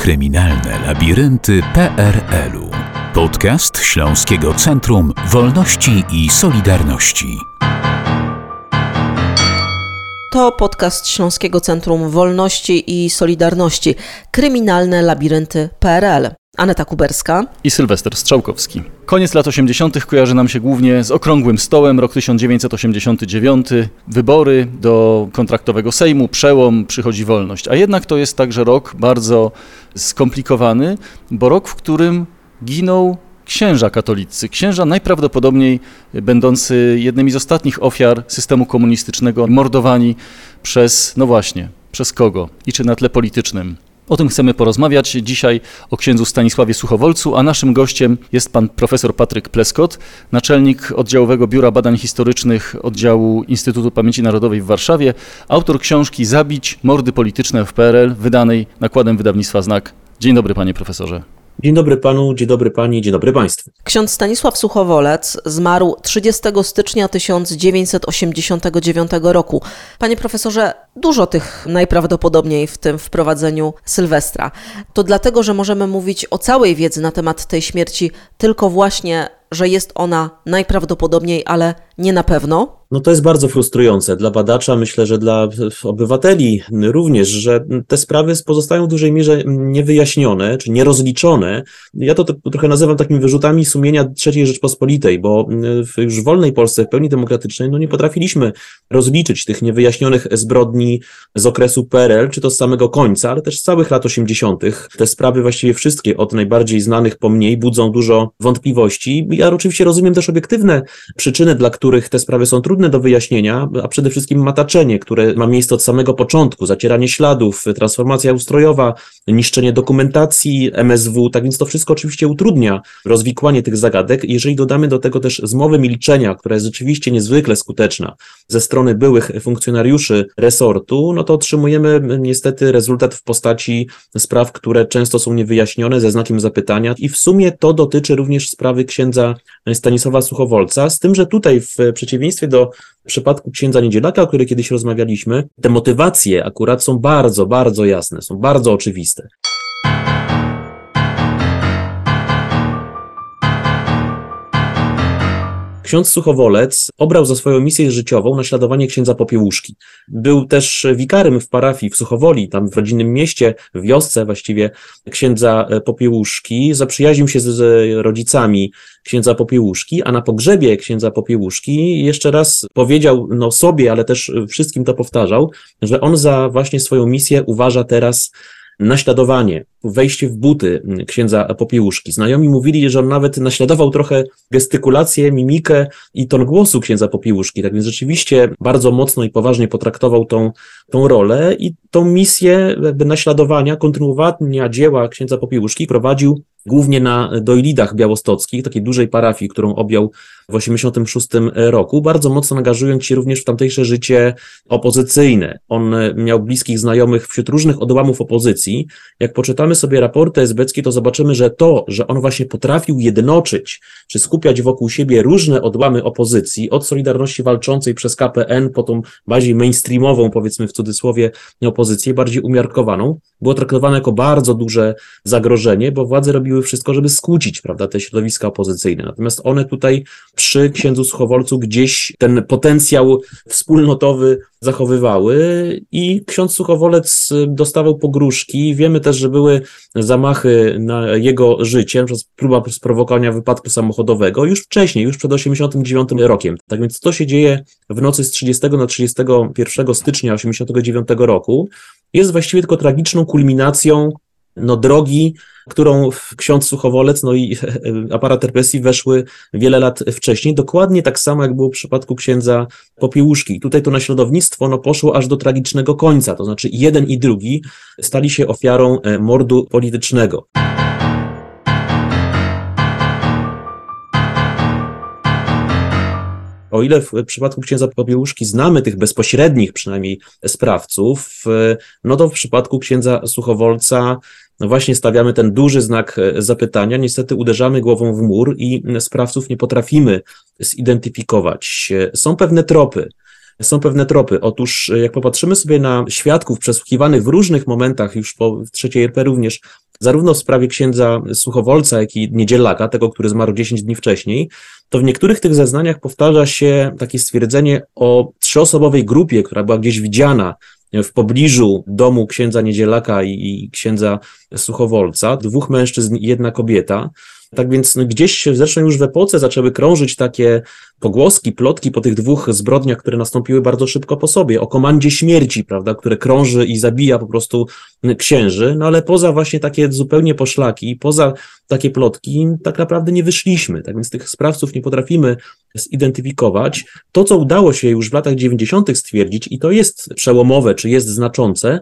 Kryminalne labirynty PRL-u. Podcast Śląskiego Centrum Wolności i Solidarności. To podcast Śląskiego Centrum Wolności i Solidarności. Kryminalne labirynty PRL. Aneta Kuberska i Sylwester Strzałkowski. Koniec lat 80. kojarzy nam się głównie z okrągłym stołem, rok 1989, wybory do kontraktowego Sejmu, przełom, przychodzi wolność. A jednak to jest także rok bardzo skomplikowany, bo rok, w którym giną księża katolicy, księża najprawdopodobniej będący jednymi z ostatnich ofiar systemu komunistycznego, mordowani przez, no właśnie, przez kogo i czy na tle politycznym. O tym chcemy porozmawiać dzisiaj o księdzu Stanisławie Suchowolcu, a naszym gościem jest pan profesor Patryk Pleskot, naczelnik oddziałowego Biura Badań Historycznych oddziału Instytutu Pamięci Narodowej w Warszawie, autor książki Zabić mordy polityczne w PRL, wydanej nakładem wydawnictwa Znak. Dzień dobry panie profesorze. Dzień dobry panu, dzień dobry pani, dzień dobry państwu. Ksiądz Stanisław Suchowolec zmarł 30 stycznia 1989 roku. Panie profesorze, dużo tych najprawdopodobniej w tym wprowadzeniu Sylwestra. To dlatego, że możemy mówić o całej wiedzy na temat tej śmierci tylko właśnie, że jest ona najprawdopodobniej, ale nie na pewno. No to jest bardzo frustrujące dla badacza, myślę, że dla obywateli również, że te sprawy pozostają w dużej mierze niewyjaśnione czy nierozliczone. Ja to, trochę nazywam takimi wyrzutami sumienia III Rzeczpospolitej, bo w już wolnej Polsce, w pełni demokratycznej, no nie potrafiliśmy rozliczyć tych niewyjaśnionych zbrodni z okresu PRL, czy to z samego końca, ale też z całych lat 80. Te sprawy właściwie wszystkie, od najbardziej znanych po mniej, budzą dużo wątpliwości. Ja oczywiście rozumiem też obiektywne przyczyny, dla których te sprawy są trudne do wyjaśnienia, a przede wszystkim mataczenie, które ma miejsce od samego początku, zacieranie śladów, transformacja ustrojowa, niszczenie dokumentacji MSW, tak więc to wszystko oczywiście utrudnia rozwikłanie tych zagadek. Jeżeli dodamy do tego też zmowę milczenia, która jest rzeczywiście niezwykle skuteczna ze strony byłych funkcjonariuszy resortu, no to otrzymujemy niestety rezultat w postaci spraw, które często są niewyjaśnione ze znakiem zapytania i w sumie to dotyczy również sprawy księdza Stanisława Suchowolca, z tym, że tutaj w przeciwieństwie do przypadku księdza Niedzielaka, o którym kiedyś rozmawialiśmy, te motywacje akurat są bardzo, bardzo jasne, są bardzo oczywiste. Ksiądz Suchowolec obrał za swoją misję życiową naśladowanie księdza Popiełuszki. Był też wikarym w parafii w Suchowoli, tam w rodzinnym mieście, w wiosce właściwie księdza Popiełuszki. Zaprzyjaźnił się z rodzicami księdza Popiełuszki, a na pogrzebie księdza Popiełuszki jeszcze raz powiedział no sobie, ale też wszystkim to powtarzał, że on za właśnie swoją misję uważa teraz naśladowanie, wejście w buty księdza Popiełuszki. Znajomi mówili, że on nawet naśladował trochę gestykulację, mimikę i ton głosu księdza Popiełuszki. Tak więc rzeczywiście bardzo mocno i poważnie potraktował tą, tą rolę i tą misję jakby naśladowania, kontynuowania dzieła księdza Popiełuszki prowadził głównie na Dojlidach białostockich, takiej dużej parafii, którą objął w 1986 roku, bardzo mocno angażując się również w tamtejsze życie opozycyjne. On miał bliskich znajomych wśród różnych odłamów opozycji. Jak poczytamy sobie raporty esbeckie, to zobaczymy, że to, że on właśnie potrafił jednoczyć, czy skupiać wokół siebie różne odłamy opozycji, od Solidarności Walczącej przez KPN, po tą bardziej mainstreamową, powiedzmy w cudzysłowie, opozycję, bardziej umiarkowaną, było traktowane jako bardzo duże zagrożenie, bo władze robiły wszystko, żeby skłócić, prawda, te środowiska opozycyjne. Natomiast one tutaj przy księdzu Suchowolcu gdzieś ten potencjał wspólnotowy zachowywały i ksiądz Suchowolec dostawał pogróżki. Wiemy też, że były zamachy na jego życie, przez próba sprowokowania wypadku samochodowego już wcześniej, już przed 89 rokiem. Tak więc to się dzieje w nocy z 30 na 31 stycznia 89 roku jest właściwie tylko tragiczną kulminacją no, drogi, którą ksiądz Suchowolec no i aparat represji weszły wiele lat wcześniej, dokładnie tak samo jak było w przypadku księdza Popiełuszki. Tutaj to naśladownictwo no, poszło aż do tragicznego końca, to znaczy jeden i drugi stali się ofiarą e, mordu politycznego. O ile w przypadku księdza Popiełuszki znamy tych bezpośrednich przynajmniej sprawców, no to w przypadku księdza Suchowolca no właśnie stawiamy ten duży znak zapytania. Niestety uderzamy głową w mur i sprawców nie potrafimy zidentyfikować. Są pewne tropy. Są pewne tropy. Otóż jak popatrzymy sobie na świadków przesłuchiwanych w różnych momentach, już po trzeciej RP również, zarówno w sprawie księdza Suchowolca, jak i Niedzielaka, tego, który zmarł 10 dni wcześniej, to w niektórych tych zeznaniach powtarza się takie stwierdzenie o trzyosobowej grupie, która była gdzieś widziana w pobliżu domu księdza Niedzielaka i, księdza Suchowolca, dwóch mężczyzn i jedna kobieta. Tak więc no, gdzieś zresztą już w epoce zaczęły krążyć takie pogłoski, plotki po tych dwóch zbrodniach, które nastąpiły bardzo szybko po sobie, o komandzie śmierci, prawda, które krąży i zabija po prostu księży, no ale poza właśnie takie zupełnie poszlaki, poza takie plotki, tak naprawdę nie wyszliśmy, tak więc tych sprawców nie potrafimy zidentyfikować. To, co udało się już w latach 90. stwierdzić, i to jest przełomowe, czy jest znaczące,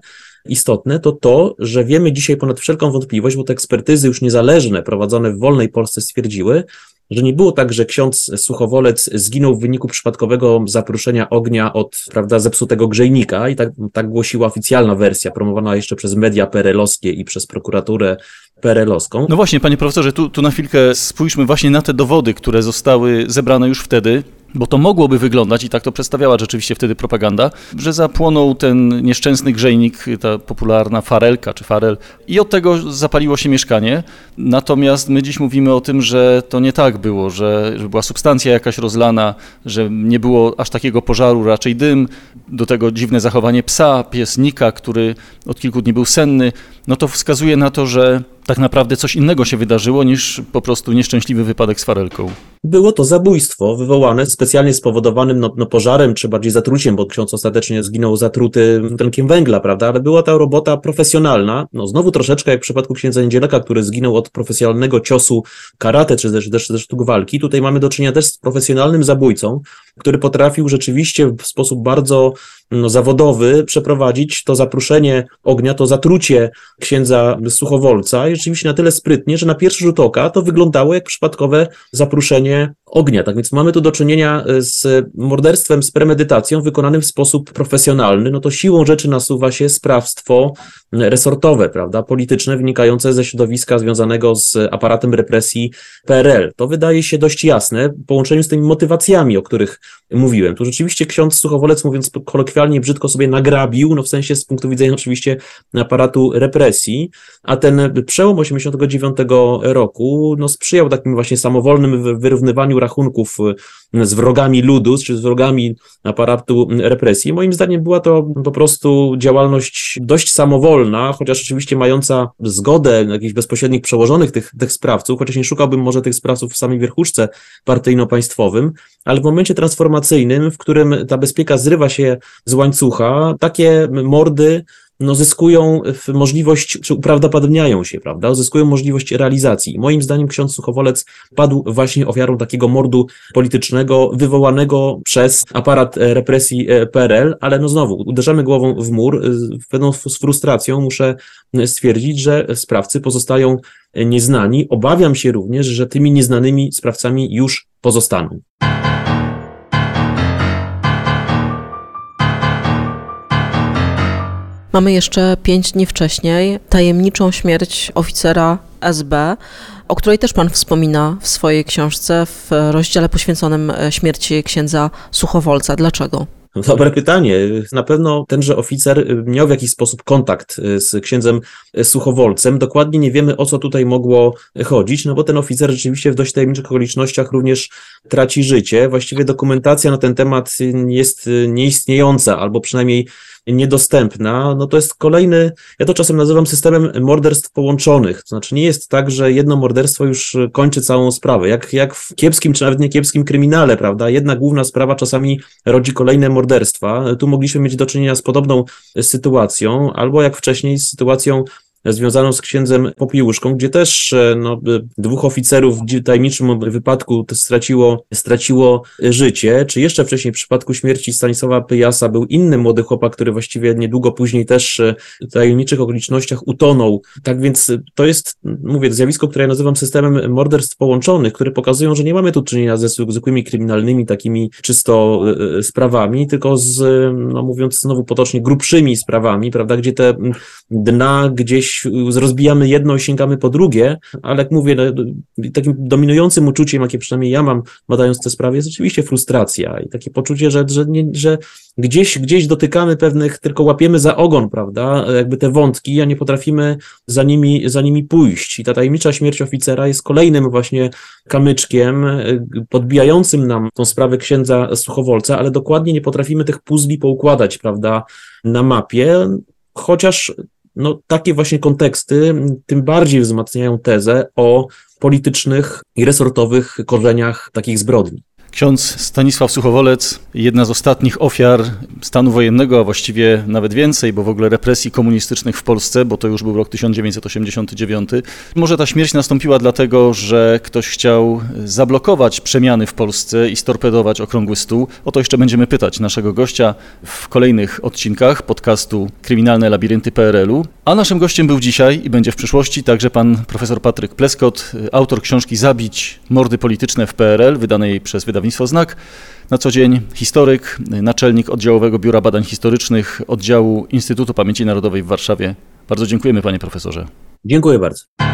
istotne, to to, że wiemy dzisiaj ponad wszelką wątpliwość, bo te ekspertyzy już niezależne prowadzone w wolnej Polsce stwierdziły, że nie było tak, że ksiądz Suchowolec zginął w wyniku przypadkowego zapruszenia ognia od prawda, zepsutego grzejnika i tak, tak głosiła oficjalna wersja, promowana jeszcze przez media perelowskie i przez prokuraturę perelowską. No właśnie, panie profesorze, tu, tu na chwilkę spójrzmy właśnie na te dowody, które zostały zebrane już wtedy. Bo to mogłoby wyglądać, i tak to przedstawiała rzeczywiście wtedy propaganda, że zapłonął ten nieszczęsny grzejnik, ta popularna farelka czy farel, i od tego zapaliło się mieszkanie. Natomiast my dziś mówimy o tym, że to nie tak było, że, że była substancja jakaś rozlana, że nie było aż takiego pożaru, raczej dym, do tego dziwne zachowanie psa, piesnika, który od kilku dni był senny. No to wskazuje na to, że tak naprawdę coś innego się wydarzyło niż po prostu nieszczęśliwy wypadek z farelką. Było to zabójstwo wywołane specjalnie spowodowanym no, no, pożarem, czy bardziej zatruciem, bo ksiądz ostatecznie zginął zatruty tlenkiem węgla, prawda? Ale była ta robota profesjonalna, no znowu troszeczkę jak w przypadku księdza Niedzielaka, który zginął od profesjonalnego ciosu karate, czy też, też, też sztuk walki. Tutaj mamy do czynienia też z profesjonalnym zabójcą, który potrafił rzeczywiście w sposób bardzo no, zawodowy przeprowadzić to zapruszenie ognia, to zatrucie księdza Suchowolca rzeczywiście na tyle sprytnie, że na pierwszy rzut oka to wyglądało jak przypadkowe zapruszenie ognia. Tak więc mamy tu do czynienia e, z morderstwem z premedytacją wykonanym w sposób profesjonalny. No to siłą rzeczy nasuwa się sprawstwo resortowe, prawda, polityczne, wynikające ze środowiska związanego z aparatem represji PRL. To wydaje się dość jasne w połączeniu z tymi motywacjami, o których mówiłem. Tu rzeczywiście ksiądz Suchowolec, mówiąc kolokwialnie, brzydko sobie nagrabił, no w sensie z punktu widzenia oczywiście aparatu represji, a ten przełom 89 roku, no sprzyjał takim właśnie samowolnym wyrównywaniu rachunków y, z wrogami ludu, czy z wrogami aparatu represji. Moim zdaniem była to po prostu działalność dość samowolna, chociaż oczywiście mająca zgodę jakichś bezpośrednich przełożonych tych, tych sprawców, chociaż nie szukałbym może tych sprawców w samej wierchuszce partyjno-państwowym, ale w momencie transformacyjnym, w którym ta bezpieka zrywa się z łańcucha, takie mordy no, zyskują możliwość, czy uprawdopodobniają się, prawda, zyskują możliwość realizacji. Moim zdaniem ksiądz Suchowolec padł właśnie ofiarą takiego mordu politycznego wywołanego przez aparat e, represji e, PRL, ale no znowu, uderzamy głową w mur, pewną z frustracją muszę stwierdzić, że sprawcy pozostają nieznani. Obawiam się również, że tymi nieznanymi sprawcami już pozostaną. Mamy jeszcze pięć dni wcześniej tajemniczą śmierć oficera SB, o której też Pan wspomina w swojej książce w rozdziale poświęconym e, śmierci księdza Suchowolca. Dlaczego? Dobre pytanie. Na pewno tenże oficer miał w jakiś sposób kontakt e, z księdzem Suchowolcem. Dokładnie nie wiemy, o co tutaj mogło chodzić, no bo ten oficer rzeczywiście w dość tajemniczych okolicznościach również traci życie. Właściwie dokumentacja na ten temat jest nieistniejąca, albo przynajmniej niedostępna, no to jest kolejny, ja to czasem nazywam systemem morderstw połączonych. To znaczy nie jest tak, że jedno morderstwo już kończy całą sprawę. Jak, jak w kiepskim, czy nawet nie kiepskim kryminale, prawda? Jedna główna sprawa czasami rodzi kolejne morderstwa. Tu mogliśmy mieć do czynienia z podobną sytuacją, albo jak wcześniej z sytuacją związaną z księdzem Popiłuszką, gdzie też e, no, dwóch oficerów w tajemniczym wypadku straciło, straciło życie, czy jeszcze wcześniej w przypadku śmierci Stanisława Pyjasa był inny młody chłopak, który właściwie niedługo później też e, w tajemniczych okolicznościach utonął. Tak więc to jest, mówię, zjawisko, które ja nazywam systemem morderstw połączonych, które pokazują, że nie mamy tu czynienia ze zwykłymi kryminalnymi, takimi czysto e, sprawami, tylko z, no mówiąc znowu potocznie, grubszymi sprawami, prawda, gdzie te dna gdzieś gdzieś rozbijamy jedno i sięgamy po drugie, ale jak mówię, no, takim dominującym uczuciem, jakie przynajmniej ja mam badając te sprawy, jest oczywiście frustracja i takie poczucie, że, że, nie, że gdzieś, gdzieś dotykamy pewnych, tylko łapiemy za ogon, prawda, jakby te wątki, a nie potrafimy za nimi, za nimi pójść. I ta tajemnicza śmierć oficera jest kolejnym właśnie kamyczkiem podbijającym nam tą sprawę księdza Suchowolca, ale dokładnie nie potrafimy tych puzli poukładać, prawda, na mapie, chociaż no, takie właśnie konteksty tym bardziej wzmacniają tezę o politycznych i resortowych korzeniach takich zbrodni. Ksiądz Stanisław Suchowolec, jedna z ostatnich ofiar stanu wojennego, a właściwie nawet więcej, bo w ogóle represji komunistycznych w Polsce, bo to już był rok 1989. Może ta śmierć nastąpiła dlatego, że ktoś chciał zablokować przemiany w Polsce i storpedować okrągły stół. O to jeszcze będziemy pytać naszego gościa w kolejnych odcinkach podcastu Kryminalne Labirynty PRL-u. A naszym gościem był dzisiaj i będzie w przyszłości także pan profesor Patryk Pleskot, autor książki Zabić mordy polityczne w PRL, wydanej przez wydawnictwo wydawnictwo Znak. Na co dzień historyk, naczelnik oddziałowego Biura Badań Historycznych oddziału Instytutu Pamięci Narodowej w Warszawie. Bardzo dziękujemy panie profesorze. Dziękuję bardzo.